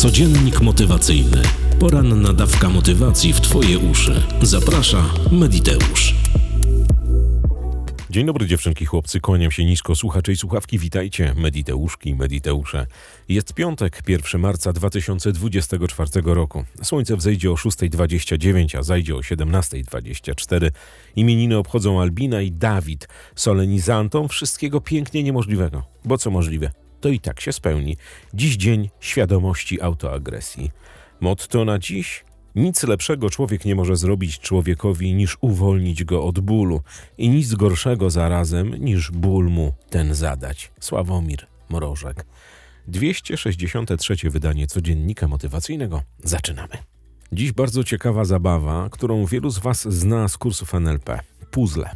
Codziennik motywacyjny. Poranna dawka motywacji w Twoje uszy. Zaprasza Mediteusz. Dzień dobry dziewczynki, chłopcy, kłaniam się nisko, słuchacze i słuchawki, witajcie, Mediteuszki, Mediteusze. Jest piątek, 1 marca 2024 roku. Słońce wzejdzie o 6.29, a zajdzie o 17.24. Imieniny obchodzą Albina i Dawid, solenizantom wszystkiego pięknie niemożliwego. Bo co możliwe, to i tak się spełni. Dziś dzień świadomości autoagresji. Motto na dziś? Nic lepszego człowiek nie może zrobić człowiekowi niż uwolnić go od bólu i nic gorszego zarazem niż ból mu ten zadać. Sławomir Mrożek. 263 wydanie codziennika motywacyjnego. Zaczynamy. Dziś bardzo ciekawa zabawa, którą wielu z Was zna z kursów NLP puzzle,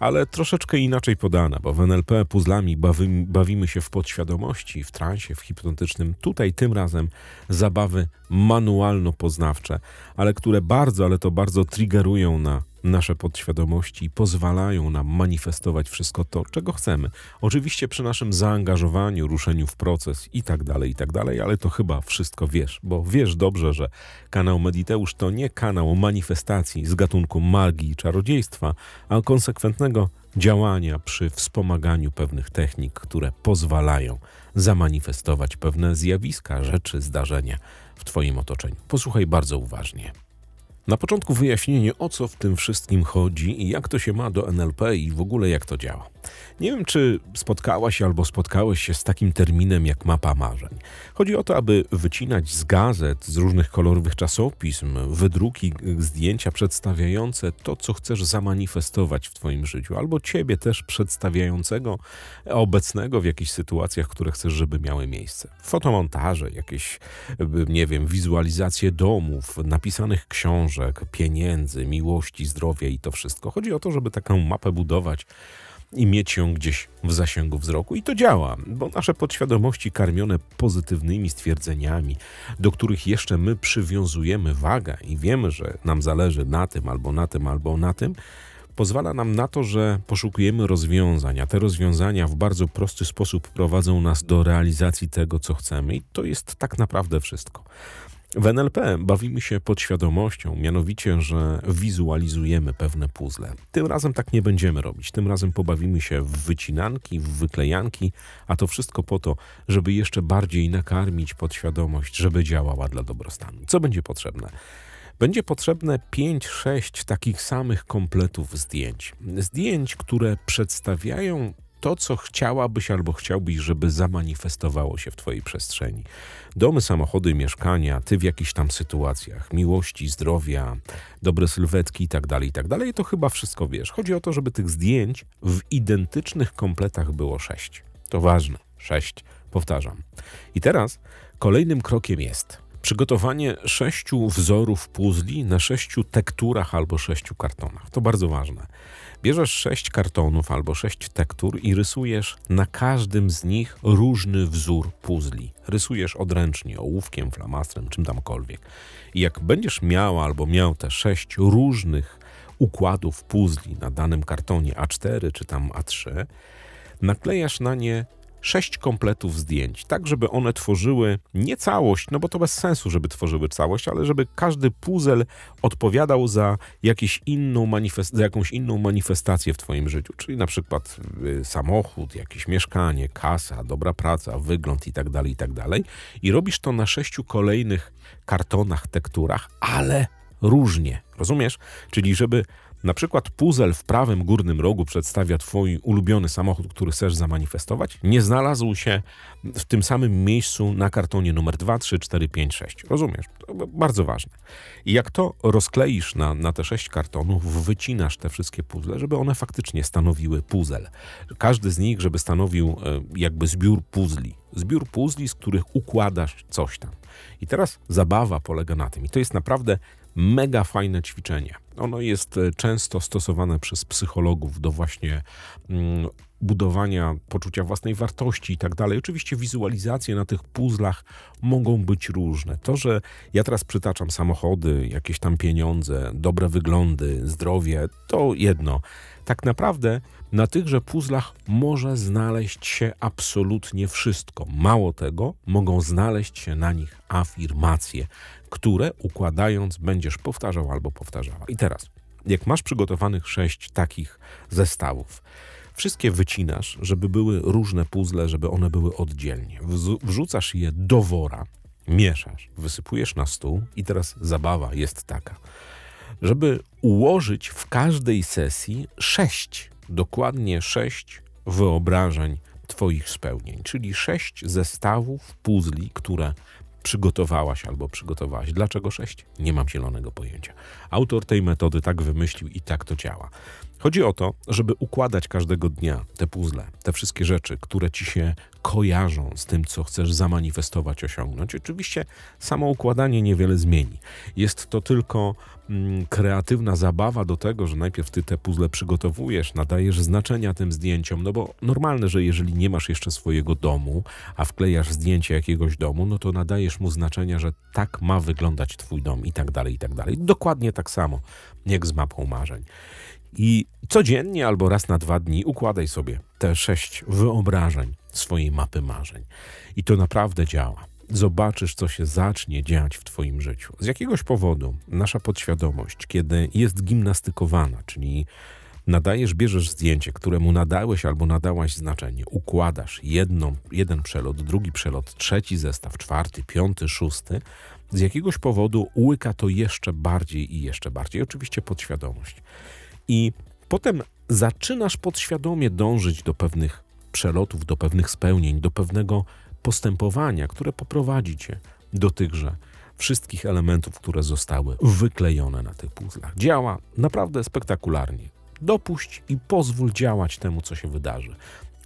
ale troszeczkę inaczej podana, bo w NLP puzzlami bawimy, bawimy się w podświadomości, w transie, w hipnotycznym. Tutaj tym razem zabawy manualno-poznawcze, ale które bardzo, ale to bardzo triggerują na nasze podświadomości pozwalają nam manifestować wszystko to, czego chcemy. Oczywiście przy naszym zaangażowaniu, ruszeniu w proces i tak dalej, i tak dalej, ale to chyba wszystko wiesz, bo wiesz dobrze, że kanał Mediteusz to nie kanał manifestacji z gatunku magii i czarodziejstwa, a konsekwentnego działania przy wspomaganiu pewnych technik, które pozwalają zamanifestować pewne zjawiska, rzeczy, zdarzenia w Twoim otoczeniu. Posłuchaj bardzo uważnie. Na początku wyjaśnienie, o co w tym wszystkim chodzi i jak to się ma do NLP i w ogóle jak to działa. Nie wiem, czy spotkałaś albo spotkałeś się z takim terminem jak mapa marzeń. Chodzi o to, aby wycinać z gazet, z różnych kolorowych czasopism, wydruki, zdjęcia przedstawiające to, co chcesz zamanifestować w Twoim życiu, albo Ciebie też przedstawiającego, obecnego w jakichś sytuacjach, które chcesz, żeby miały miejsce. Fotomontaże, jakieś, nie wiem, wizualizacje domów, napisanych książek, pieniędzy, miłości, zdrowia i to wszystko. Chodzi o to, żeby taką mapę budować i mieć ją gdzieś w zasięgu wzroku. I to działa, bo nasze podświadomości karmione pozytywnymi stwierdzeniami, do których jeszcze my przywiązujemy wagę i wiemy, że nam zależy na tym, albo na tym, albo na tym, pozwala nam na to, że poszukujemy rozwiązań, a te rozwiązania w bardzo prosty sposób prowadzą nas do realizacji tego, co chcemy. I to jest tak naprawdę wszystko. W NLP bawimy się podświadomością, mianowicie, że wizualizujemy pewne puzzle. Tym razem tak nie będziemy robić. Tym razem pobawimy się w wycinanki, w wyklejanki, a to wszystko po to, żeby jeszcze bardziej nakarmić podświadomość, żeby działała dla dobrostanu. Co będzie potrzebne? Będzie potrzebne 5-6 takich samych kompletów zdjęć. Zdjęć, które przedstawiają to, co chciałabyś albo chciałbyś, żeby zamanifestowało się w Twojej przestrzeni. Domy, samochody, mieszkania, Ty w jakichś tam sytuacjach, miłości, zdrowia, dobre sylwetki itd., tak itd. Tak to chyba wszystko wiesz. Chodzi o to, żeby tych zdjęć w identycznych kompletach było sześć. To ważne. Sześć. Powtarzam. I teraz kolejnym krokiem jest przygotowanie sześciu wzorów puzli na sześciu tekturach albo sześciu kartonach. To bardzo ważne. Bierzesz sześć kartonów albo sześć tektur i rysujesz na każdym z nich różny wzór puzli. Rysujesz odręcznie, ołówkiem, flamastrem, czym tamkolwiek. I jak będziesz miał albo miał te sześć różnych układów puzli na danym kartonie A4 czy tam A3, naklejasz na nie sześć kompletów zdjęć, tak żeby one tworzyły nie całość, no bo to bez sensu, żeby tworzyły całość, ale żeby każdy puzzle odpowiadał za, jakieś inną manifest- za jakąś inną manifestację w Twoim życiu, czyli na przykład y, samochód, jakieś mieszkanie, kasa, dobra praca, wygląd i tak dalej, i tak. I robisz to na sześciu kolejnych kartonach, tekturach, ale różnie, rozumiesz? Czyli żeby na przykład puzzle w prawym górnym rogu przedstawia Twój ulubiony samochód, który chcesz zamanifestować, nie znalazł się w tym samym miejscu na kartonie numer 2, 3, 4, 5, 6. Rozumiesz? To bardzo ważne. I jak to rozkleisz na, na te sześć kartonów, wycinasz te wszystkie puzzle, żeby one faktycznie stanowiły puzzle. Każdy z nich, żeby stanowił e, jakby zbiór puzli. Zbiór puzli, z których układasz coś tam. I teraz zabawa polega na tym. I to jest naprawdę mega fajne ćwiczenie. Ono jest e, często stosowane przez psychologów do właśnie mm, budowania poczucia własnej wartości i tak dalej. Oczywiście wizualizacje na tych puzzlach mogą być różne. To, że ja teraz przytaczam samochody, jakieś tam pieniądze, dobre wyglądy, zdrowie, to jedno. Tak naprawdę na tychże puzzlach może znaleźć się absolutnie wszystko. Mało tego, mogą znaleźć się na nich afirmacje, które układając będziesz powtarzał albo powtarzała. I teraz, jak masz przygotowanych sześć takich zestawów, wszystkie wycinasz, żeby były różne puzzle, żeby one były oddzielnie. Wrzucasz je do wora, mieszasz, wysypujesz na stół i teraz zabawa jest taka, żeby ułożyć w każdej sesji sześć, dokładnie sześć wyobrażeń Twoich spełnień, czyli sześć zestawów puzli, które przygotowałaś albo przygotowałaś. Dlaczego sześć? Nie mam zielonego pojęcia. Autor tej metody tak wymyślił i tak to działa. Chodzi o to, żeby układać każdego dnia te puzzle, te wszystkie rzeczy, które ci się kojarzą z tym, co chcesz zamanifestować, osiągnąć. Oczywiście samo układanie niewiele zmieni. Jest to tylko mm, kreatywna zabawa do tego, że najpierw ty te puzzle przygotowujesz, nadajesz znaczenia tym zdjęciom, no bo normalne, że jeżeli nie masz jeszcze swojego domu, a wklejasz zdjęcie jakiegoś domu, no to nadajesz mu znaczenia, że tak ma wyglądać twój dom i tak dalej, i tak dalej. Dokładnie tak samo, jak z mapą marzeń. I codziennie albo raz na dwa dni układaj sobie te sześć wyobrażeń swojej mapy marzeń. I to naprawdę działa. Zobaczysz, co się zacznie dziać w Twoim życiu. Z jakiegoś powodu nasza podświadomość, kiedy jest gimnastykowana, czyli nadajesz, bierzesz zdjęcie, któremu nadałeś albo nadałaś znaczenie, układasz jeden przelot, drugi przelot, trzeci zestaw, czwarty, piąty, szósty, z jakiegoś powodu łyka to jeszcze bardziej i jeszcze bardziej. Oczywiście podświadomość. I potem zaczynasz podświadomie dążyć do pewnych przelotów, do pewnych spełnień, do pewnego postępowania, które poprowadzi cię do tychże wszystkich elementów, które zostały wyklejone na tych puzzlach. Działa naprawdę spektakularnie. Dopuść i pozwól działać temu, co się wydarzy.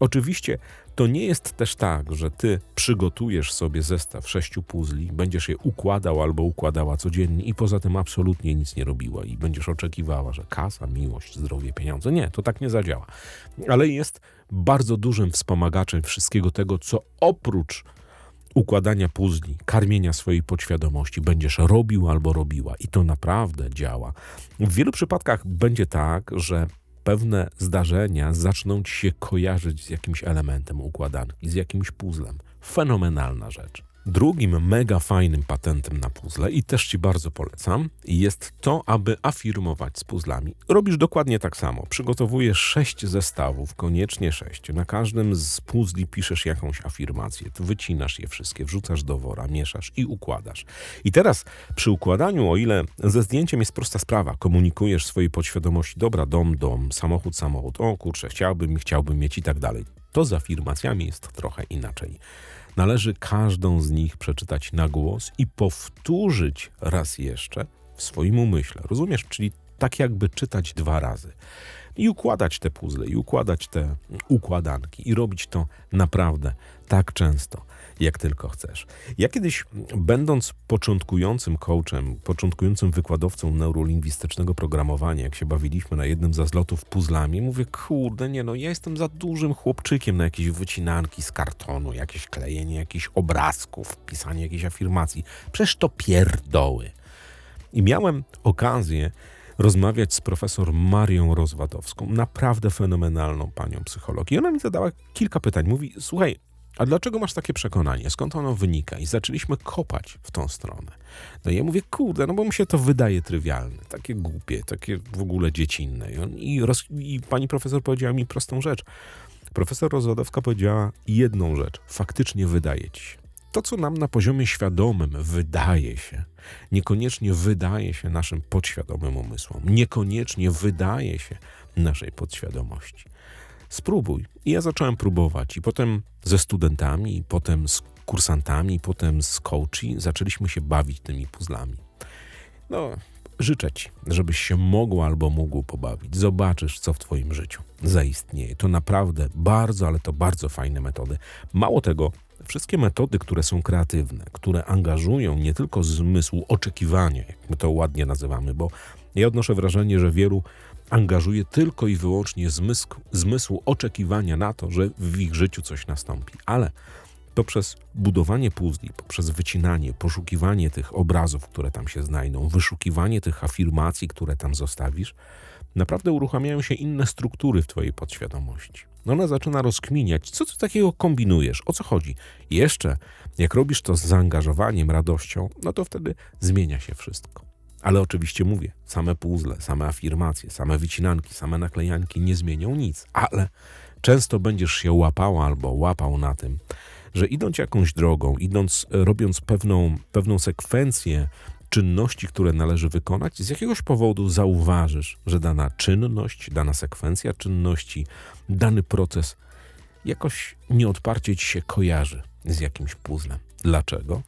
Oczywiście to nie jest też tak, że ty przygotujesz sobie zestaw sześciu puzli, będziesz je układał albo układała codziennie i poza tym absolutnie nic nie robiła i będziesz oczekiwała, że kasa, miłość, zdrowie, pieniądze. Nie, to tak nie zadziała. Ale jest bardzo dużym wspomagaczem wszystkiego tego, co oprócz układania puzli, karmienia swojej podświadomości będziesz robił albo robiła i to naprawdę działa. W wielu przypadkach będzie tak, że pewne zdarzenia zaczną ci się kojarzyć z jakimś elementem układanki, z jakimś puzzlem. Fenomenalna rzecz. Drugim mega fajnym patentem na puzzle i też Ci bardzo polecam, jest to, aby afirmować z puzzlami. Robisz dokładnie tak samo. Przygotowujesz sześć zestawów, koniecznie sześć. Na każdym z puzli piszesz jakąś afirmację, tu wycinasz je wszystkie, wrzucasz do wora, mieszasz i układasz. I teraz przy układaniu, o ile ze zdjęciem jest prosta sprawa, komunikujesz swojej podświadomości, dobra, dom, dom, samochód, samochód, o kurczę, chciałbym, chciałbym mieć i tak dalej. To z afirmacjami jest trochę inaczej. Należy każdą z nich przeczytać na głos i powtórzyć raz jeszcze w swoim umyśle. Rozumiesz? Czyli tak jakby czytać dwa razy. I układać te puzzle, i układać te układanki, i robić to naprawdę tak często, jak tylko chcesz. Ja kiedyś, będąc początkującym coachem, początkującym wykładowcą neurolingwistycznego programowania, jak się bawiliśmy na jednym ze zlotów puzzlami, mówię, kurde, nie no, ja jestem za dużym chłopczykiem na jakieś wycinanki z kartonu, jakieś klejenie jakichś obrazków, pisanie jakiejś afirmacji. Przecież to pierdoły. I miałem okazję rozmawiać z profesor Marią Rozwadowską, naprawdę fenomenalną panią psycholog. I ona mi zadała kilka pytań. Mówi, słuchaj, a dlaczego masz takie przekonanie? Skąd ono wynika? I zaczęliśmy kopać w tą stronę. No i ja mówię, kurde, no bo mi się to wydaje trywialne, takie głupie, takie w ogóle dziecinne. I, on, i, roz, I pani profesor powiedziała mi prostą rzecz. Profesor Rozwadowska powiedziała jedną rzecz. Faktycznie wydaje ci się. To, co nam na poziomie świadomym wydaje się, niekoniecznie wydaje się naszym podświadomym umysłom, niekoniecznie wydaje się naszej podświadomości. Spróbuj. I ja zacząłem próbować, i potem ze studentami, i potem z kursantami, i potem z coachi zaczęliśmy się bawić tymi puzzlami. No, życzę Ci, żebyś się mogła albo mógł pobawić. Zobaczysz, co w Twoim życiu zaistnieje. To naprawdę bardzo, ale to bardzo fajne metody. Mało tego, wszystkie metody, które są kreatywne, które angażują nie tylko zmysł oczekiwania, jak my to ładnie nazywamy, bo Ja odnoszę wrażenie, że wielu angażuje tylko i wyłącznie zmysł, zmysł oczekiwania na to, że w ich życiu coś nastąpi. Ale poprzez budowanie puzli, poprzez wycinanie, poszukiwanie tych obrazów, które tam się znajdą, wyszukiwanie tych afirmacji, które tam zostawisz, naprawdę uruchamiają się inne struktury w Twojej podświadomości. Ona zaczyna rozkminiać, co ty takiego kombinujesz, o co chodzi. Jeszcze, jak robisz to z zaangażowaniem, radością, no to wtedy zmienia się wszystko. Ale oczywiście mówię, same puzzle, same afirmacje, same wycinanki, same naklejanki nie zmienią nic, ale często będziesz się łapała albo łapał na tym, że idąc jakąś drogą, idąc, e, robiąc pewną, pewną sekwencję czynności, które należy wykonać, z jakiegoś powodu zauważysz, że dana czynność, dana sekwencja czynności, dany proces jakoś nieodparcie ci się kojarzy z jakimś puzzlem. Dlaczego?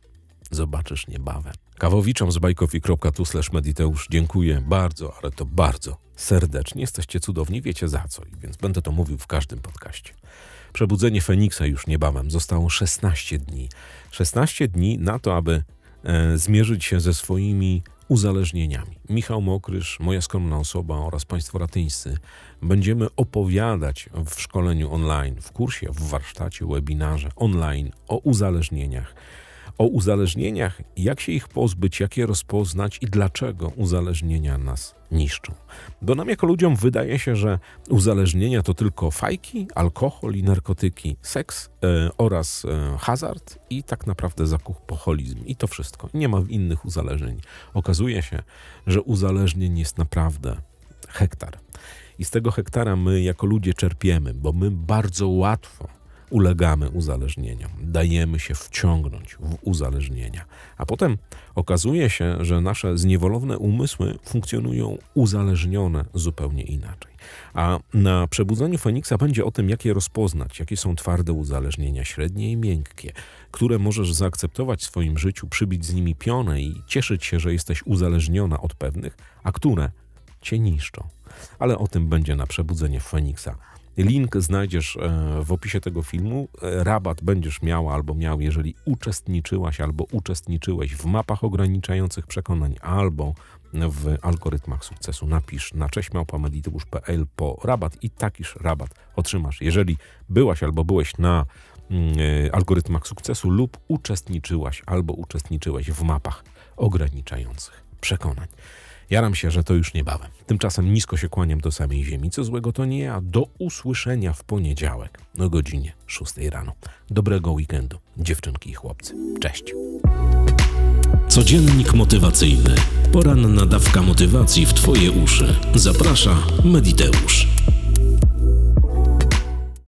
Zobaczysz niebawem. Kawowiczom z bajkofi.tu mediteusz dziękuję bardzo, ale to bardzo serdecznie. Jesteście cudowni, wiecie za co, więc będę to mówił w każdym podcaście. Przebudzenie Feniksa już niebawem. Zostało 16 dni. 16 dni na to, aby e, zmierzyć się ze swoimi uzależnieniami. Michał Mokrysz, moja skromna osoba oraz Państwo ratyńscy będziemy opowiadać w szkoleniu online, w kursie, w warsztacie, webinarze online o uzależnieniach. O uzależnieniach, jak się ich pozbyć, jak je rozpoznać i dlaczego uzależnienia nas niszczą. Bo nam jako ludziom wydaje się, że uzależnienia to tylko fajki, alkohol i narkotyki, seks e, oraz e, hazard i tak naprawdę zakupoholizm. I to wszystko. Nie ma innych uzależnień. Okazuje się, że uzależnień jest naprawdę hektar. I z tego hektara my jako ludzie czerpiemy, bo my bardzo łatwo ulegamy uzależnieniom, dajemy się wciągnąć w uzależnienia, a potem okazuje się, że nasze zniewolone umysły funkcjonują uzależnione zupełnie inaczej. A na przebudzeniu Feniksa będzie o tym, jak je rozpoznać, jakie są twarde uzależnienia, średnie i miękkie, które możesz zaakceptować w swoim życiu, przybić z nimi pionę i cieszyć się, że jesteś uzależniona od pewnych, a które cię niszczą. Ale o tym będzie na przebudzenie Feniksa. Link znajdziesz e, w opisie tego filmu. E, Rabat będziesz miała albo miał, jeżeli uczestniczyłaś albo uczestniczyłeś w mapach ograniczających przekonań albo w algorytmach sukcesu. Napisz na cześćmałpamediteusz.pl po rabat i takiż rabat otrzymasz. Jeżeli byłaś albo byłeś na mm, e, algorytmach sukcesu lub uczestniczyłaś albo uczestniczyłeś w mapach ograniczających przekonań. Jaram się, że to już niebawem. Tymczasem nisko się kłaniam do samej ziemi. Co złego to nie ja. Do usłyszenia w poniedziałek o godzinie 6 rano. Dobrego weekendu, dziewczynki i chłopcy. Cześć. Codziennik motywacyjny. Poranna dawka motywacji w Twoje uszy. Zaprasza Mediteusz.